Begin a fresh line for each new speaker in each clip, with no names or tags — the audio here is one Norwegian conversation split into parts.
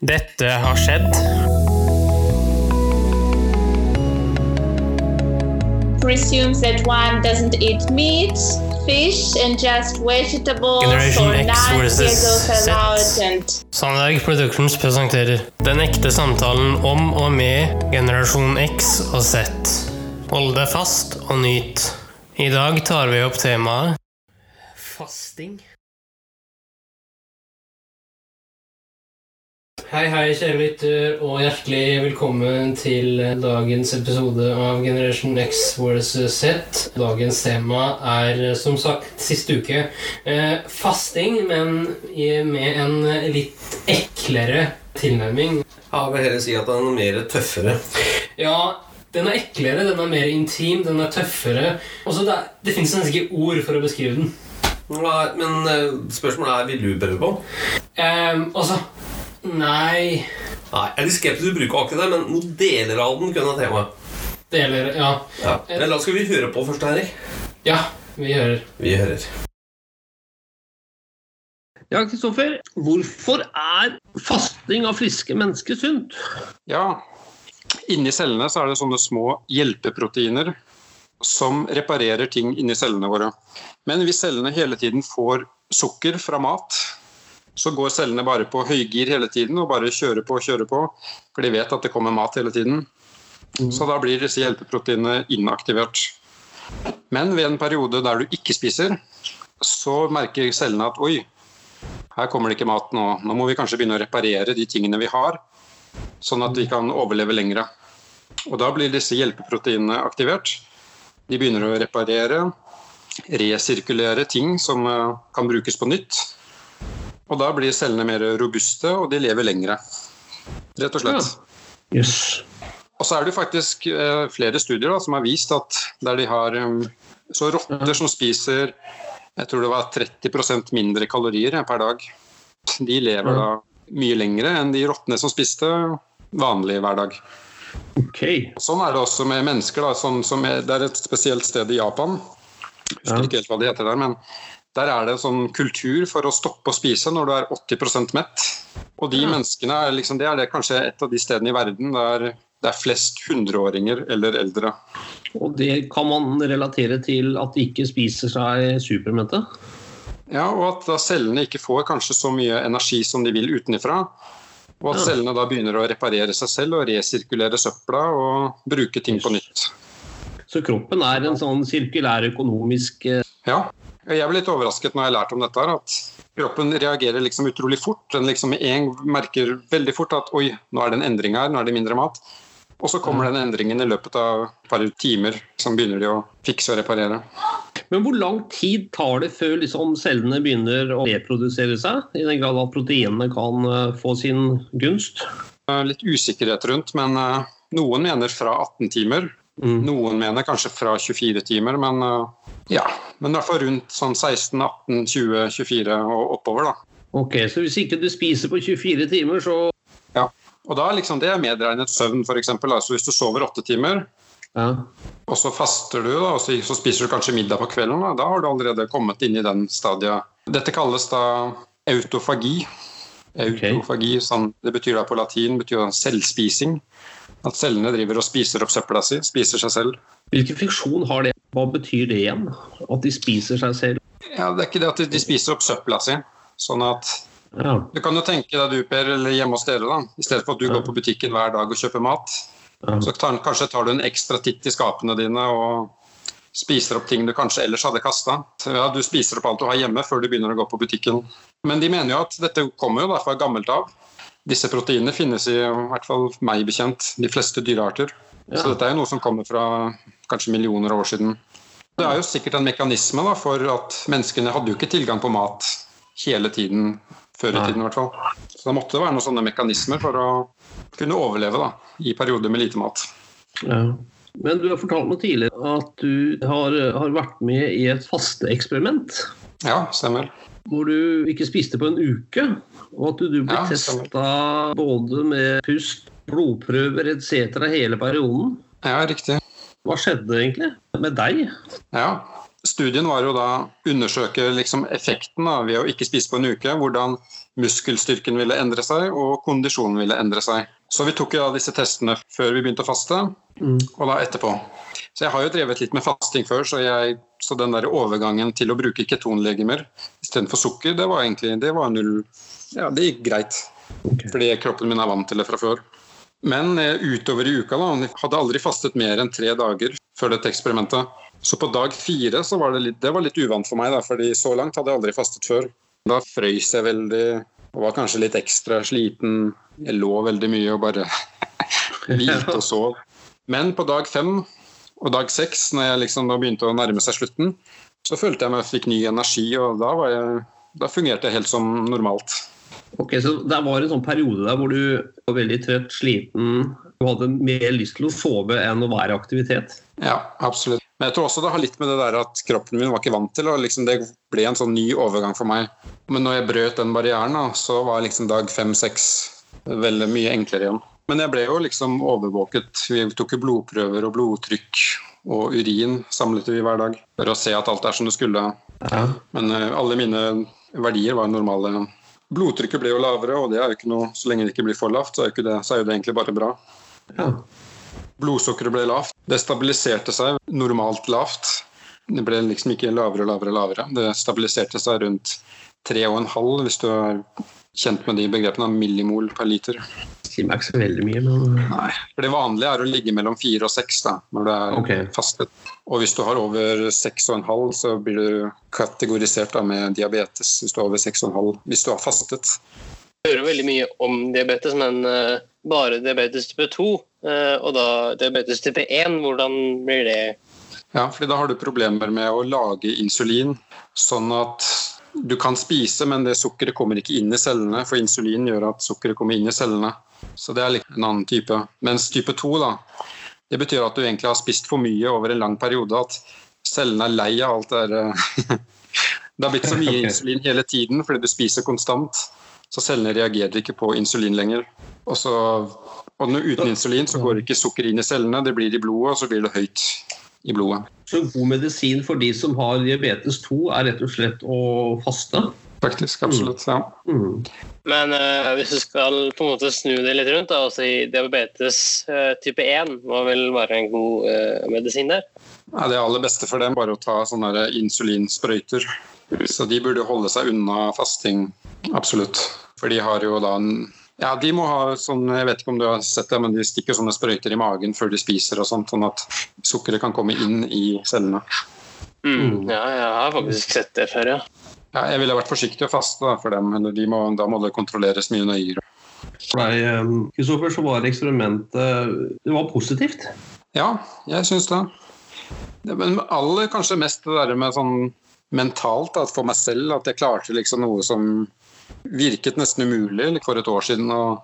Dette har skjedd.
presumes that one doesn't eat meat, fish, and just vegetables
Generation
so
X versus Z.
and
Sandberg Productions presenterer Den ekte samtalen om og med generasjon X og Z. Hold deg fast og nyt. I dag tar vi opp temaet Fasting. Hei, hei, kjære lytter, og hjertelig velkommen til dagens episode av Generation X vs. Z. Dagens tema er som sagt siste uke eh, fasting, men med en litt eklere tilnærming.
Jeg vil heller si at den er mer tøffere.
Ja, den er eklere, den er mer intim, den er tøffere. Også det, er- det fins nesten ikke ord for å beskrive den.
Nei, Men eh, spørsmålet er vil du prøve på?
Um, altså Nei
Nei, Jeg er litt skeptisk til å bruke akkurat det, men noen deler av den kunne ha tema.
Deler Ja.
Ja. Men da skal vi høre på først, Henrik.
Ja, vi hører.
Vi hører.
Ja, Kristoffer. Hvorfor er fasting av friske mennesker sunt?
Ja, inni cellene så er det sånne små hjelpeproteiner som reparerer ting inni cellene våre. Men hvis cellene hele tiden får sukker fra mat, så går cellene bare på høygir hele tiden og bare kjører på og kjører på, for de vet at det kommer mat hele tiden. Så da blir disse hjelpeproteinene inaktivert. Men ved en periode der du ikke spiser, så merker cellene at oi, her kommer det ikke mat nå. Nå må vi kanskje begynne å reparere de tingene vi har, sånn at vi kan overleve lengre. Og da blir disse hjelpeproteinene aktivert. De begynner å reparere, resirkulere ting som eh, kan brukes på nytt. Og da blir cellene mer robuste, og de lever lengre. Rett og slett.
Yes.
Og så er det faktisk eh, flere studier da, som har vist at der de har um, så rotter som spiser jeg tror det var 30% mindre kalorier per dag, de lever da mye lengre enn de rottene som spiste vanlig hver dag.
Ok.
Sånn er det også med mennesker. Da, sånn som er, det er et spesielt sted i Japan, jeg husker ikke helt hva det heter der, men der er det sånn kultur for å stoppe å spise når du er 80% mett. Og de
Ja.
menneskene er liksom, det er det kanskje et av de stedene i verden der det er flest hundreåringer eller eldre.
Og det kan man relatere til at de ikke spiser seg supermette?
Ja, og at da cellene ikke får kanskje så mye energi som de vil utenifra. Og at
Ja.
cellene da begynner å reparere seg selv og resirkulere søpla og bruke ting på nytt.
Så kroppen er en sånn sirkulær økonomisk eh,
Ja, jeg ble litt overrasket når jeg lærte om dette, at kroppen reagerer liksom utrolig fort. Den liksom en merker veldig fort at oi, nå er det en endring her, nå er det mindre mat. Og så kommer den endringen i løpet av et par timer, som begynner de å fikse og reparere.
Men hvor lang tid tar det før liksom cellene begynner å reprodusere seg? I den grad at proteinene kan eh, få sin gunst?
Litt usikkerhet rundt, men eh, noen mener fra 18 timer.
Mm.
Noen mener kanskje fra 24 timer, men eh, ja. Men i hvert fall rundt sånn 16, 18, 20, 24 og oppover, da.
Ok, Så hvis ikke du spiser på 24 timer, så Ja.
Og da liksom det er medregnet søvn, f.eks. Altså hvis du sover åtte timer,
ja.
og så faster du, da, og så, så spiser du kanskje middag på kvelden, da, da har du allerede kommet inn i den stadiet. Dette kalles da autofagi. Autofagi, sånn, det betyr da på latin betyr da selvspising. At cellene driver og spiser opp søpla si, spiser seg selv.
Hvilken funksjon har det? Hva betyr det igjen? At de spiser seg selv?
Ja, Det er ikke det at de, spiser opp søpla si. Sånn at
Ja.
Du kan jo tenke deg du, Per, eller hjemme hos dere, da. I stedet for at du går på butikken hver dag og kjøper mat,
Ja.
så tar, kanskje tar du en ekstra titt i skapene dine og spiser opp ting du kanskje ellers hadde kasta. Ja, du spiser opp alt du har hjemme før du begynner å gå på butikken. Men de mener jo at dette kommer jo da fra gammelt av. Disse proteinene finnes i, i hvert fall meg bekjent, de fleste dyrearter.
Ja.
Så dette er jo noe som kommer fra kanskje millioner av år siden. Det er jo sikkert en mekanisme da, for at menneskene hadde jo ikke tilgang på mat hele tiden før i tiden i hvert fall. Så det måtte være noen sånne mekanismer for å kunne overleve da, i perioder med lite mat.
Ja. Men du har fortalt meg tidligere at du har, har vært med i et fasteeksperiment.
Ja, stemmer.
Hvor du ikke spiste på en uke. Og at du ble
Ja,
testa både med pust, blodprøver etc. hele perioden.
Ja, riktig.
Hva skjedde egentlig med deg?
Ja. studien var jo da undersøke liksom effekten da, ved å ikke spise på en uke. Hvordan muskelstyrken ville endre seg, og kondisjonen ville endre seg. Så vi tok disse testene før vi begynte å faste,
Mm.
og da etterpå. Så jeg har jo drevet litt med fasting før, så, jeg, så den der overgangen til å bruke ketonlegemer istedenfor sukker, det var egentlig det var null Ja, det gikk greit.
Okay.
Fordi kroppen min er vant til det fra før. Men eh, utover i uka da, jeg hadde aldri fastet mer enn tre dager før dette eksperimentet. Så på dag fire så var det litt, det var litt uvant for meg, da, fordi så langt hadde jeg aldri fastet før. Da frøys jeg veldig og var kanskje litt ekstra sliten. Jeg lå veldig mye og bare hvilte og sov. Men på dag fem og dag seks, når jeg liksom begynte å nærme seg slutten, så følte jeg meg fikk ny energi, og da, jeg, da fungerte jeg helt som normalt.
Ok, Så det var en sånn periode der hvor du var veldig trøtt, sliten og hadde mer lyst til å sove enn å være i aktivitet?
Ja, absolutt. Men jeg tror også det har litt med det der at kroppen min var ikke vant til og liksom Det ble en sånn ny overgang for meg. Men når jeg brøt den barrieren, da, så var liksom dag fem-seks veldig mye enklere igjen. Men jeg ble jo liksom overvåket. Vi tok jo blodprøver og blodtrykk og urin samlet vi hver dag for å se at alt er som det skulle.
Ja.
Men eh, alle mine verdier var normale. Blodtrykket ble jo lavere, og det er jo ikke noe, så lenge det ikke blir for lavt, så er, det, så er jo det egentlig bare bra.
ja.
Blodsukkeret ble lavt. Det stabiliserte seg normalt lavt. Det ble liksom ikke lavere og lavere og lavere. Det stabiliserte seg rundt 3,5 hvis du er kjent med de begrepene. Millimol per liter.
Sier meg ikke så veldig mye, men
Nei. For det vanlige er å ligge mellom 4 og 6 da, når det er
okay.
fastet. Og hvis du har over 6,5 så blir du kategorisert da med diabetes hvis du har over 6,5 hvis du har fastet.
Jeg hører veldig mye om diabetes, men uh, bare diabetes type 2. Uh, og da diabetes type 1, hvordan blir det?
Ja, fordi da har du problemer med å lage insulin, sånn at du kan spise, men det sukkeret kommer ikke inn i cellene, for insulin gjør at sukkeret kommer inn i cellene. Så det er litt en annen type. Mens type 2, da, det betyr at du egentlig har spist for mye over en lang periode, at cellene er lei av alt det der Det har blitt så mye
okay.
insulin hele tiden fordi du spiser konstant, så cellene reagerer ikke på insulin lenger. Og, så, og uten insulin så går ikke sukkeret inn i cellene, det blir i blodet, og så blir det høyt i blodet.
Så god medisin for de som har diabetes 2, er rett og slett å faste?
Faktisk, absolutt. Ja.
Mm.
Men uh, hvis du skal på en måte snu det litt rundt da, og si diabetes uh, type 1, hva vil være en god uh, medisin der?
Ja, det aller beste for dem bare å ta sånne insulinsprøyter. Så de burde holde seg unna fasting, absolutt. For de har jo da en ja, de må ha sånn, jeg vet ikke om du har sett det, men de stikker sånne sprøyter i magen før de spiser, og sånt, sånn at sukkeret kan komme inn i cellene.
Mm. Ja, jeg har faktisk sett det før, ja.
Ja, jeg ville vært forsiktig og faste da, for dem, men de må, da må det kontrolleres mye nøyere.
For deg, eh, Kristoffer, så var eksperimentet det var positivt.
Ja, jeg syns det. det. Men aller kanskje mest det der med sånn mentalt, at for meg selv, at jeg klarte liksom noe som virket nesten umulig for et år siden. og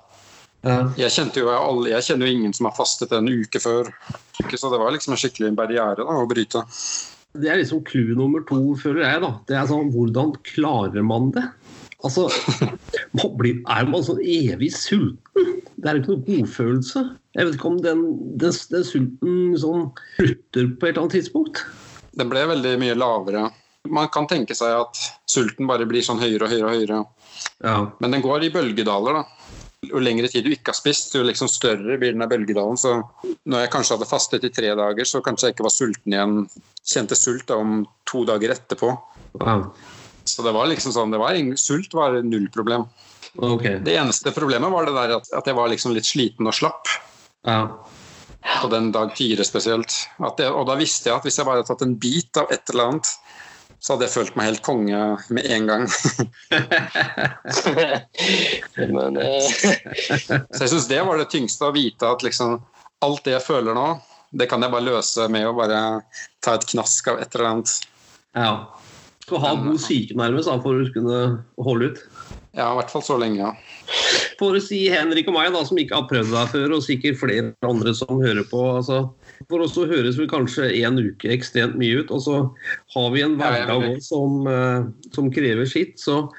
jeg, kjente jo, alle, jeg kjenner jo ingen som har fastet en uke før, så det var liksom en skikkelig barriere da, å bryte.
Det er liksom clou nummer to, føler jeg. da. Det er sånn, Hvordan klarer man det? Altså, man blir, Er man sånn evig sulten? Det er ikke noe godfølelse. Jeg vet ikke om den, den, den sulten sånn slutter på et eller annet tidspunkt.
Den ble veldig mye lavere. Man kan tenke seg at sulten bare blir sånn høyere og høyere. og høyere.
Ja.
Men den går i bølgedaler. da. Jo lengre tid du ikke har spist, jo liksom større blir den bølgedalen. Så når jeg kanskje hadde fastet i tre dager, så kanskje jeg ikke var sulten igjen. Kjente sult da om to dager etterpå.
Wow.
Så det var liksom sånn, det var, sult var null problem.
Okay.
Det eneste problemet var det der at, at jeg var liksom litt sliten og slapp.
Ja.
På den dag fire spesielt. Det, og da visste jeg at hvis jeg bare hadde tatt en bit av et eller annet, så hadde jeg følt meg helt konge med en gang.
Men eh,
Så jeg syns det var det tyngste å vite at liksom alt det jeg føler nå, det kan jeg bare løse med å bare ta et knask av et eller annet.
ja. Skal ha god psyke nærmest da, for å kunne holde ut.
Ja, i hvert fall så lenge, ja.
for å si Henrik og meg, da, som ikke har prøvd deg før, og sikkert flere andre som hører på. altså for oss så høres vel kanskje en uke ekstremt mye ut, og så har vi en hverdag
vil-
som, eh, som krever sitt. Så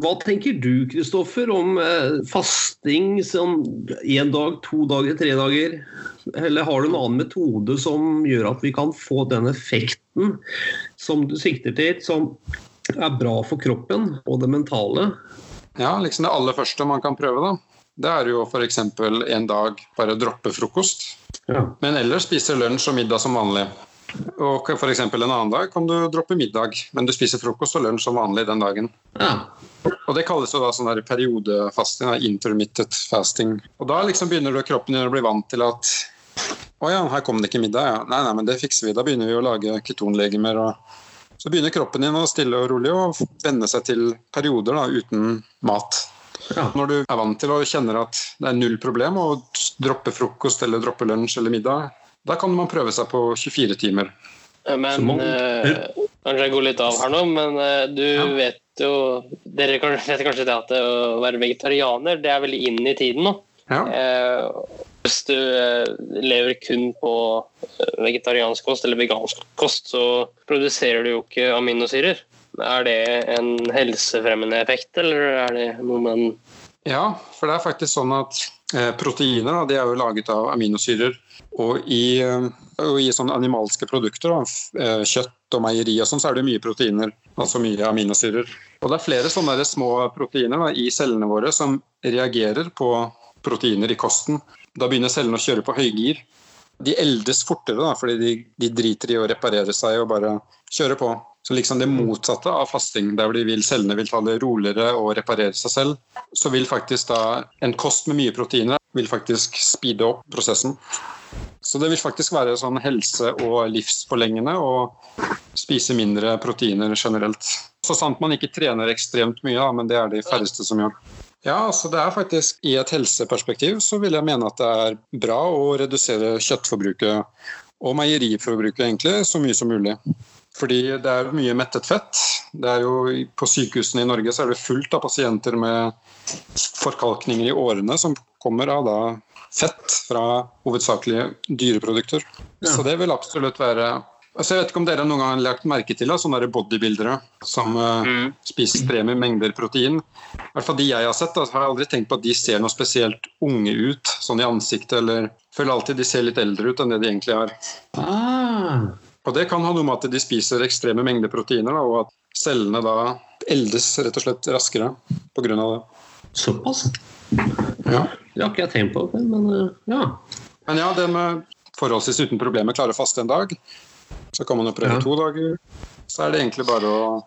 hva tenker du, Kristoffer, om eh, fasting som én dag, to dager, tre dager? Eller har du en annen metode som gjør at vi kan få den effekten som du sikter til, som er bra for kroppen og det mentale?
Ja, liksom det aller første man kan prøve, da. Det er jo f.eks. en dag bare droppe frokost.
Ja.
Men ellers spiser lunsj og middag som vanlig. Og f.eks. en annen dag kan du droppe middag, men du spiser frokost og lunsj som vanlig den dagen.
ja.
Og Det kalles jo da sånn periodefasting, intermittent fasting. Og Da liksom begynner du kroppen din å bli vant til at å ja, her kom det ikke middag. Ja. Nei, nei, men det fikser vi. Da begynner vi å lage ketonlegemer. og Så begynner kroppen din å stille og rolig og venne seg til perioder da, uten mat.
Ja.
Når du er vant til og kjenner at det er null problem å droppe frokost eller droppe lunsj eller middag, da kan man prøve seg på 24 timer.
Men
man-
eh, Kanskje jeg går litt av her nå, men eh, du
Ja.
vet jo Dere vet kanskje det at det å være vegetarianer det er veldig inn i tiden nå.
Ja.
Eh, hvis du eh, lever kun på eh, vegetariansk kost eller vegansk kost, så produserer du jo ikke aminosyrer. Er det en helsefremmende effekt, eller er det noe man
Ja, for det er faktisk sånn at eh, proteiner de er jo laget av aminosyrer. Og i, eh, og i sånne animalske produkter, eh, kjøtt og meieri og sånn, så er det mye proteiner. Altså mye aminosyrer. Og det er flere sånne små proteiner da, i cellene våre som reagerer på proteiner i kosten. Da begynner cellene å kjøre på høygir. De eldes fortere da, fordi de, de driter i å reparere seg og bare kjøre på. Så liksom det motsatte av fasting, der de vil, cellene vil ta det roligere og reparere seg selv, så vil faktisk da en kost med mye proteiner vil faktisk speede opp prosessen. Så det vil faktisk være sånn helse- og livsforlengende å spise mindre proteiner generelt. Så sant man ikke trener ekstremt mye, da, men det er de færreste som gjør. Ja, altså det er faktisk I et helseperspektiv så vil jeg mene at det er bra å redusere kjøttforbruket og meieriforbruket egentlig så mye som mulig. Fordi det er mye mettet fett. Det er jo, på sykehusene i Norge så er det fullt av pasienter med forkalkninger i årene som kommer av da fett fra hovedsakelig dyreprodukter.
Ja.
Så det vil absolutt være altså Jeg vet ikke om dere noen gang har lagt merke til sånne bodybuildere som eh, spiser ekstreme mengder protein. I hvert fall de jeg har sett, da, har jeg aldri tenkt på at de ser noe spesielt unge ut sånn i ansiktet. eller føler alltid de ser litt eldre ut enn det de egentlig er.
Ah.
Og Det kan ha noe med at de spiser ekstreme mengder proteiner, da, og at cellene da eldes rett og slett raskere pga. det.
Såpass?
Ja.
Det har ikke jeg tenkt på, men eh, ja.
Men ja, det med forholdsvis uten problemer klare å faste en dag, så kan man jo prøve
Ja.
to dager. Så er det egentlig bare å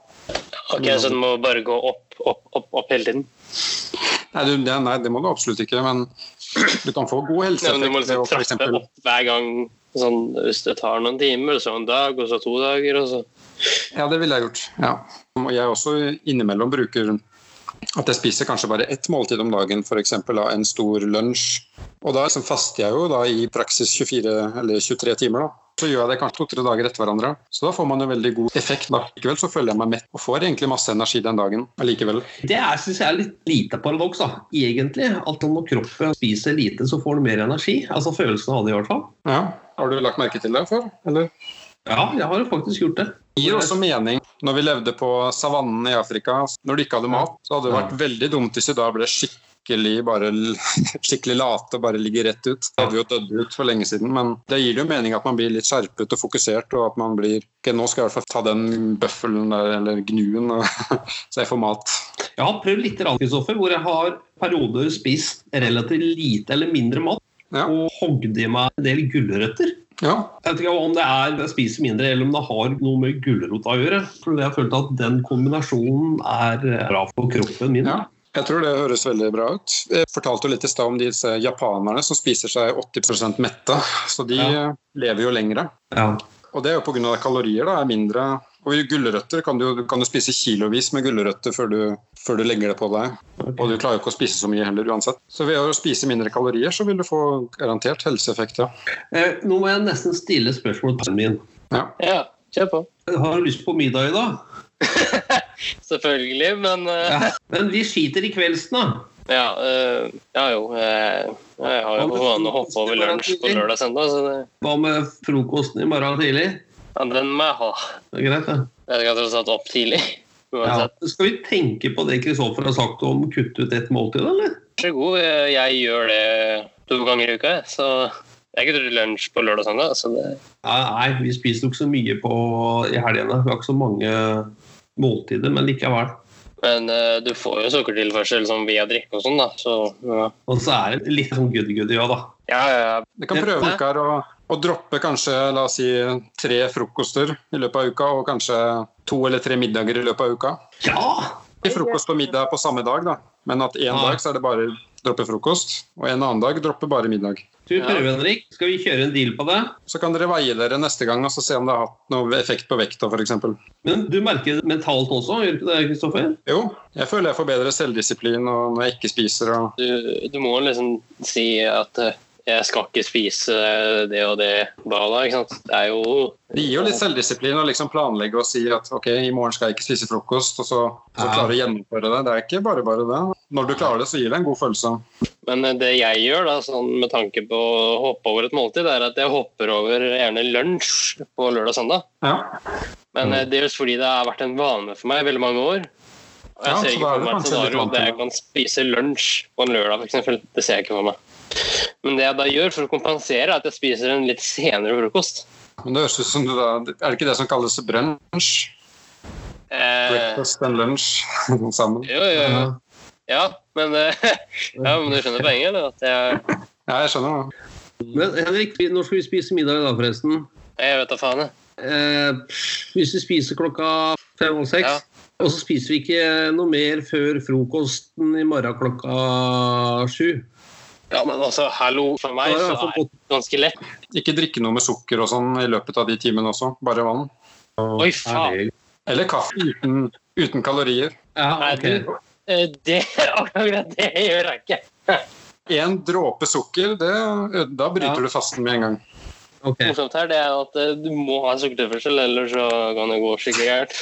Ok, Så den må bare gå opp, opp, opp, opp hele tiden?
Nei, du, det, nei, det må du absolutt ikke, men du kan få god
Ja, du må liksom trappe
eksempel
opp hver gang. Sånn, hvis det tar noen timer, så en dag, og så to dager. og så...
Ja, det ville jeg gjort. Ja. Og jeg også innimellom bruker at jeg spiser kanskje bare ett måltid om dagen, f.eks. en stor lunsj. Og da liksom faster jeg jo da i praksis 24 eller 23 timer. da. Så gjør jeg det kanskje to-tre dager etter hverandre. Så da får man jo veldig god effekt. da. Likevel så føler jeg meg mett og får egentlig masse energi den dagen allikevel.
Det er, synes jeg er litt lite paradoks, da. Egentlig. At når kroppen spiser lite, så får du mer energi. Altså følelsen av det, i hvert fall.
Ja. Har du lagt merke til det før? Eller?
Ja, jeg har jo faktisk gjort det.
Det gir også mening. Når vi levde på savannen i Afrika, når de ikke hadde mat, så hadde det vært veldig dumt hvis vi da ble skikkelig bare skikkelig late og bare ligger rett ut. Det hadde jo dødd ut for lenge siden, men det gir jo mening at man blir litt skjerpet og fokusert, og at man blir Ok, nå skal jeg i hvert fall ta den bøffelen der, eller gnuen, og, så jeg får mat.
Jeg har prøvd litt, Kristoffer, hvor jeg har perioder spist relativt lite eller mindre mat.
Ja.
Og hogd i meg en del gulrøtter.
Ja.
Jeg vet ikke om det er jeg spiser mindre, eller om det har noe med gulrota å gjøre. For jeg har følt at den kombinasjonen er bra for kroppen min.
ja. Jeg tror det høres veldig bra ut. Jeg fortalte jo litt i stad om disse japanerne som spiser seg 80% mette. Så de
Ja.
lever jo lengre.
Ja.
Og det er jo pga. kalorier. da, er mindre. Og gulrøtter kan du, kan du spise kilovis med gulrøtter før du, før du legger det på deg. Og du klarer jo ikke å spise så mye heller uansett. Så ved å spise mindre kalorier, så vil du få garantert helseeffekt, ja.
Eh, nå må jeg nesten stille spørsmål til min.
ja.
Ja, kjør på.
Har du lyst på middag i dag?
Selvfølgelig, men eh,
Ja. Men vi skiter i kveldsen, da.
Ja, øh, ja jo. Jeg, jeg har jo vane å hoppe over lunsj på lørdag søndag, så det,
Hva med frokosten i morgen tidlig?
ja, den må jeg ha.
Det er greit, det.
Jeg skal tross alt opp tidlig.
Ja. Skal vi tenke på det Kristoffer har sagt om å kutte ut ett måltid, eller?
Vær så god. Jeg gjør det to ganger i uka. Så jeg kutter ut lunsj på lørdag og søndag. Så det,
Ja, nei, vi spiser jo ikke så mye på i helgene. Vi har ikke så mange måltider, men likevel.
men uh, du får jo sukkertilførsel som via drikke og sånn, da. Så ja.
Og så er det litt sånn goody-goody òg, da.
Ja, ja, ja.
Vi kan prøve Ulkar, å, å droppe kanskje la oss si, tre frokoster i løpet av uka, og kanskje to eller tre middager i løpet av uka.
Ja!
Ikke frokost og middag på samme dag, da. men at én
Ja.
dag så er det bare droppe frokost, og en annen dag droppe bare middag.
Skal vi prøve, Henrik? Skal vi kjøre en deal på det?
Så kan dere veie dere neste gang og så se om det har hatt noe effekt på vekta f.eks.
Men du merker det mentalt også, gjør du ikke det, Kristoffer?
Jo, jeg føler jeg får bedre selvdisiplin når jeg ikke spiser. og
Du, du må liksom si at øh, jeg skal ikke spise det og det da og da, ikke sant. Det er jo
Det gir jo litt selvdisiplin å liksom planlegge og si at ok, i morgen skal jeg ikke spise frokost, og så, så klare å gjennomføre det. Det er ikke bare bare det. Når du klarer det, så gir det en god følelse.
Men eh, det jeg gjør, da, sånn med tanke på å hoppe over et måltid, er at jeg hopper over gjerne lunsj på lørdag og søndag.
Ja.
Men dels det er fordi det har vært en vane for meg i veldig mange år. Og jeg
Ja,
ser ikke for meg et scenario der jeg kan spise lunsj på en lørdag, f.eks. Det ser jeg ikke for meg. Men det jeg da gjør for å kompensere, er at jeg spiser en litt senere frokost.
Men det høres ut som du da Er det ikke det som kalles brunsj?
Eh,
Breakfast and lunch sammen.
jo, jo, jo. Ja, men, eh, ja, men du skjønner poenget? Eller? At jeg,
Ja, jeg skjønner det.
Men Henrik, når skal vi spise middag i dag, forresten?
jeg vet da faen, jeg.
Eh, hvis vi spiser klokka fem og seks,
Ja.
og så spiser vi ikke noe mer før frokosten i morgen klokka sju.
Ja, men altså, hallo, for meg så er det ganske lett.
Ikke drikke noe med sukker og sånn i løpet av de timene også. Bare vann.
Oi, faen.
Eller kaffe uten, uten kalorier.
Ja,
okay. Det, akkurat det gjør jeg ikke.
Én dråpe sukker, det, da bryter
Ja.
du fasten med en gang.
Okay.
morsomt her, det er at eh, du må ha sukkertilførsel, ellers så kan det gå skikkelig gærent.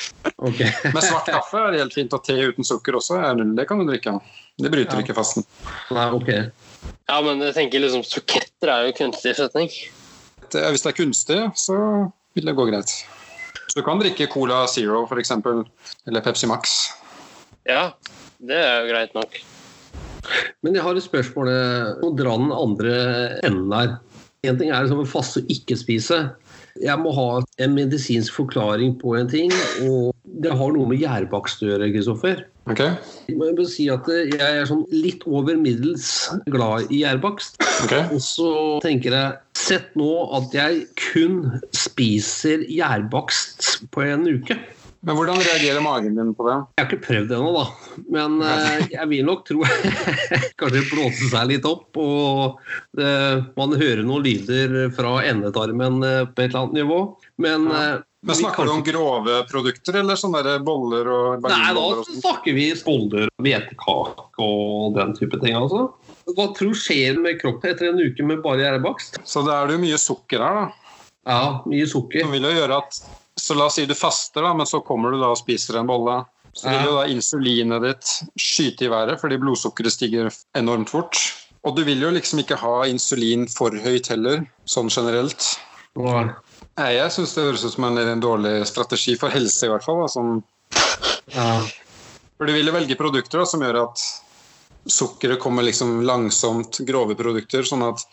Okay.
Men svart kaffe er helt fint, og te uten sukker også. Det kan du drikke. Det bryter
Ja.
ikke fasten.
Nei, ok.
Ja, men jeg tenker liksom suketter er jo kunstig setning.
Hvis det er kunstig, så vil det gå greit. Så du kan drikke Cola Zero f.eks., eller Pepsi Max.
Ja, det er jo greit nok.
Men jeg har et spørsmål. eh, Å dra den andre enden her. En ting er liksom å faste og ikke spise. Jeg må ha en medisinsk forklaring på en ting, og det har noe med gjærbakst å gjøre, Kristoffer.
Okay.
Jeg må bare si at eh, jeg er sånn litt over middels glad i gjærbakst.
Okay.
Og så tenker jeg Sett nå at jeg kun spiser gjærbakst på en uke.
Men hvordan reagerer magen din på det?
Jeg har ikke prøvd det ennå, da. Men eh, jeg vil nok tro Kanskje blåser seg litt opp. Og eh, man hører noen lyder fra endetarmen eh, på et eller annet nivå. Men,
Ja.
eh,
Men
Snakker
Snakker du om grove produkter, eller sånne der boller og
Nei, da snakker vi boller, hvetekake og den type ting. altså. Hva tror skjer med kroppen etter en uke med bare gjærbakst?
Så det er jo mye sukker her, da.
Ja, mye sukker.
Som vil jo gjøre at Så la oss si du faster, da, men så kommer du da og spiser en bolle. Så vil jo da insulinet ditt skyte i været fordi blodsukkeret stiger enormt fort. Og du vil jo liksom ikke ha insulin for høyt heller, sånn generelt.
Nei.
Nei, Jeg syns det høres ut som en, en dårlig strategi for helse, i hvert fall. Da, som,
Ja.
for du vil jo velge produkter da, som gjør at sukkeret kommer liksom langsomt, grove produkter, sånn at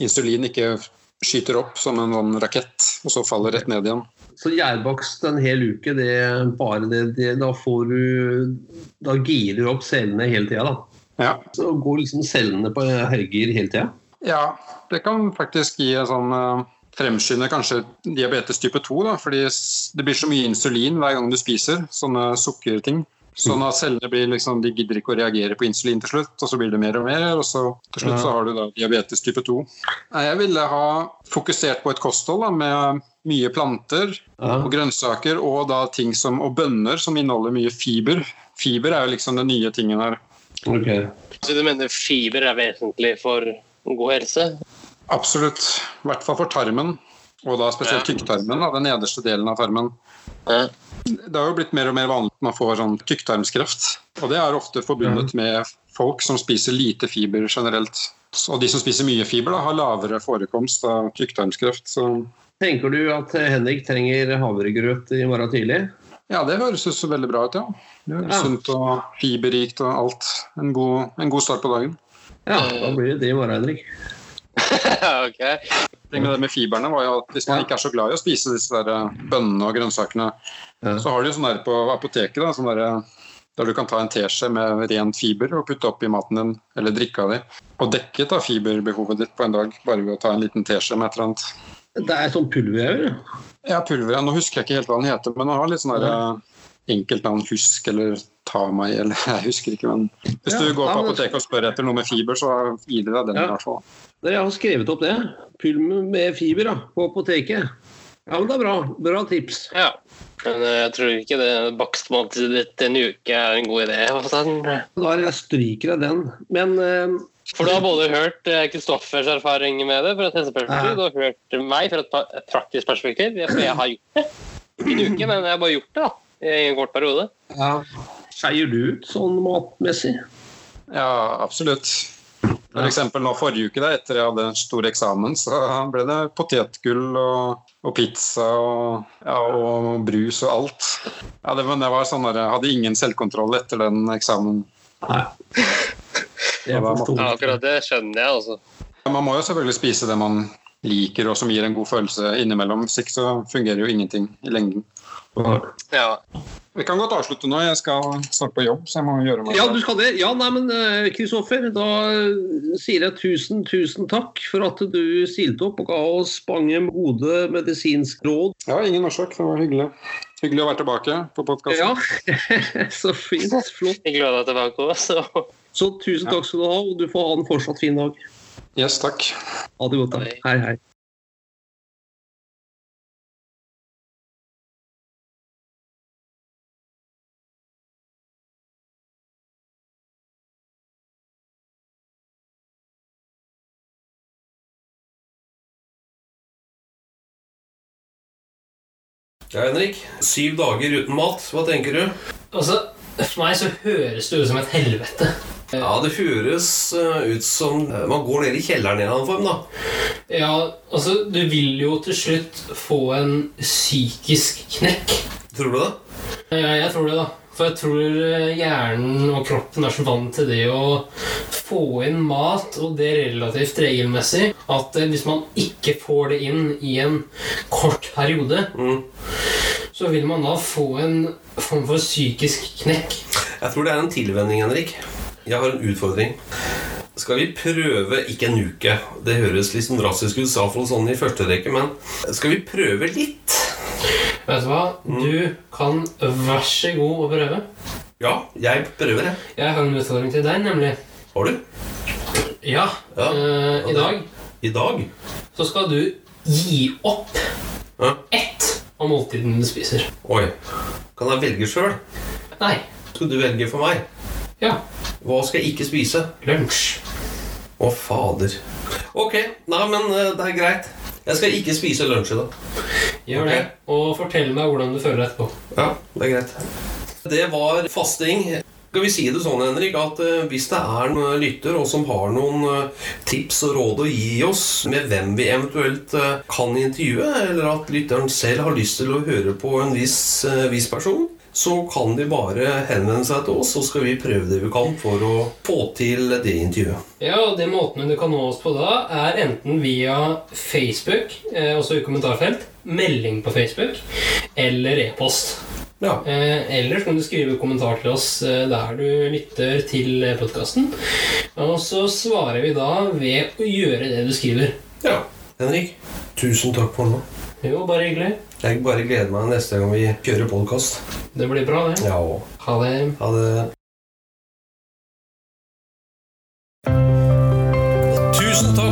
insulin ikke skyter opp som en sånn rakett, og så faller rett ned igjen.
Så gjærbakst en hel uke, det bare det, det Da får du Da girer du opp cellene hele tida, da.
Ja.
Så går liksom cellene på herger hele tida.
Ja, det kan faktisk gi en sånn eh, Fremskynde kanskje diabetes type 2, da, fordi det blir så mye insulin hver gang du spiser sånne sukkerting. Sånn at cellene blir liksom, de gidder ikke å reagere på insulin til slutt, og så blir det mer og mer, og så til slutt så har du da diabetes type 2. Jeg ville ha fokusert på et kosthold da, med mye planter
Ja.
og grønnsaker, og da ting som, og bønner som inneholder mye fiber. Fiber er jo liksom den nye tingen her.
Okay.
Så du mener fiber er vesentlig for god helse?
Absolutt. I hvert fall for tarmen. Og da spesielt tykktarmen, den nederste delen av tarmen. Det har jo blitt mer og mer vanlig at man får sånn tykktarmskreft. Og det er ofte forbundet med folk som spiser lite fiber generelt. Og de som spiser mye fiber, da, har lavere forekomst av tykktarmskreft. Så
Tenker du at Henrik trenger havregrøt i morgen tidlig?
ja, det høres jo så veldig bra ut, ja. Det høres
Ja.
sunt og fiberrikt og alt. En god, en god start på dagen.
Ja, da blir det det i morgen, Henrik.
ok.
Det med det med fiberne var jo at Hvis man ikke er så glad i å spise disse der eh, bønnene og grønnsakene,
Ja.
så har de jo sånn der på apoteket da, sånn der, der du kan ta en teskje med rent fiber og putte oppi maten din, eller drikke av det. Og dekket av fiberbehovet ditt på en dag bare ved å ta en liten teskje med et eller annet.
Det er sånn pulver.
Ja, pulver, ja. Nå husker jeg ikke helt hva den heter, men den har litt sånn der eh, enkeltnavn. Husk eller ta meg, eller jeg husker ikke. Men hvis
Ja,
du går på apoteket og spør etter noe med fiber, så gir de deg den
Ja.
i hvert fall.
Jeg har skrevet opp det. Pulver med fiber da, på apoteket. Ja, men det er bra. Bra tips.
Ja. Men eh, jeg tror ikke det bakstmåltidet ditt en uke er en god idé.
Da er jeg stryker jeg den. Men eh,
For du har både hørt eh, Kristoffers erfaring med det fra et helseperspektiv,
Ja.
du har hørt meg fra et praktisk perspektiv. Jeg har gjort det. Ikke en uke, men jeg har bare gjort det da, i en kort periode.
ja, skeier du ut sånn matmessig?
Ja, absolutt. For eksempel nå forrige uke, da, etter jeg hadde en stor eksamen, så ble det potetgull og, og pizza og, ja, og brus og alt. Ja, det, men det var sånn der, Jeg hadde ingen selvkontroll etter den eksamen.
Nei. Det
Ja,
Ja, akkurat det skjønner jeg, altså.
Man må jo selvfølgelig spise det man liker og som gir en god følelse innimellom. Hvis ikke så fungerer jo ingenting i lengden.
Ja.
Vi kan godt avslutte nå. Jeg skal snart på jobb, så jeg må gjøre meg
Ja, du skal det? Ja, nei, men eh, Kristoffer, da eh, sier jeg tusen, tusen takk for at du silte opp og ga oss mange gode medisinske råd.
Ja, ingen årsak. Det var hyggelig. Hyggelig å være tilbake på podkasten.
Ja, så fint. Flott.
Jeg gleder meg tilbake også. Så.
Tusen takk skal du ha, og du får ha en fortsatt fin dag.
Yes, takk.
Ha det godt. da.
Hei.
Hei, hei.
Ja, Henrik. Syv dager uten mat. Hva tenker du?
Altså, For meg så høres det ut som et helvete.
Ja, Det høres eh, ut som man går ned i kjelleren i en annen form. da.
Ja, altså, du vil jo til slutt få en psykisk knekk.
Tror du det?
Ja, jeg tror det, da. For jeg tror eh, hjernen og kroppen er så vant til det å få inn mat, og det relativt regelmessig, at eh, hvis man ikke får det inn i en kort periode,
Mm.
så vil man da få en form for psykisk knekk.
Jeg tror det er en tilvenning, Henrik. Jeg har en utfordring. Skal vi prøve ikke en uke? Det høres litt sånn drastisk ut, for sånn i første rekke, men skal vi prøve litt?
Vet du hva? Du kan vær så god å prøve.
Ja, jeg prøver, jeg.
Jeg har en utfordring til deg, nemlig.
Har du?
Ja,
Ja.
eh, i dag
I dag?
så skal du gi opp
Ja.
ett av måltidene du spiser.
Oi. Kan jeg velge sjøl?
Nei.
Skal du velge for meg?
Ja.
Hva skal jeg ikke spise?
Lunsj.
Å, fader. Ok, nei, men eh, det er greit. Jeg skal ikke spise lunsj i dag.
Gjør
okay.
det. Og fortell meg hvordan du føler etterpå.
Ja, det er greit. Det var fasting. Skal vi si det sånn, Henrik, at eh, hvis det er en lytter og som har noen eh, tips og råd å gi oss med hvem vi eventuelt kan intervjue, eller at lytteren selv har lyst til å høre på en viss, viss person, så kan de bare henvende seg til oss, så skal vi prøve det vi kan for å få til det intervjuet.
Ja, og De måtene du kan nå oss på da, er enten via Facebook, eh, også i kommentarfelt, melding på Facebook, eller e-post.
Ja,
Eh, ellers kan du skrive kommentar til oss eh, der du lytter til podkasten. Og så svarer vi da ved å gjøre det du skriver.
ja. Henrik, tusen takk for nå.
Jo, bare hyggelig.
Jeg bare gleder meg neste gang vi kjører podkast.
Det blir bra, det.
Ja,
Ha det.
ha det. Tusen takk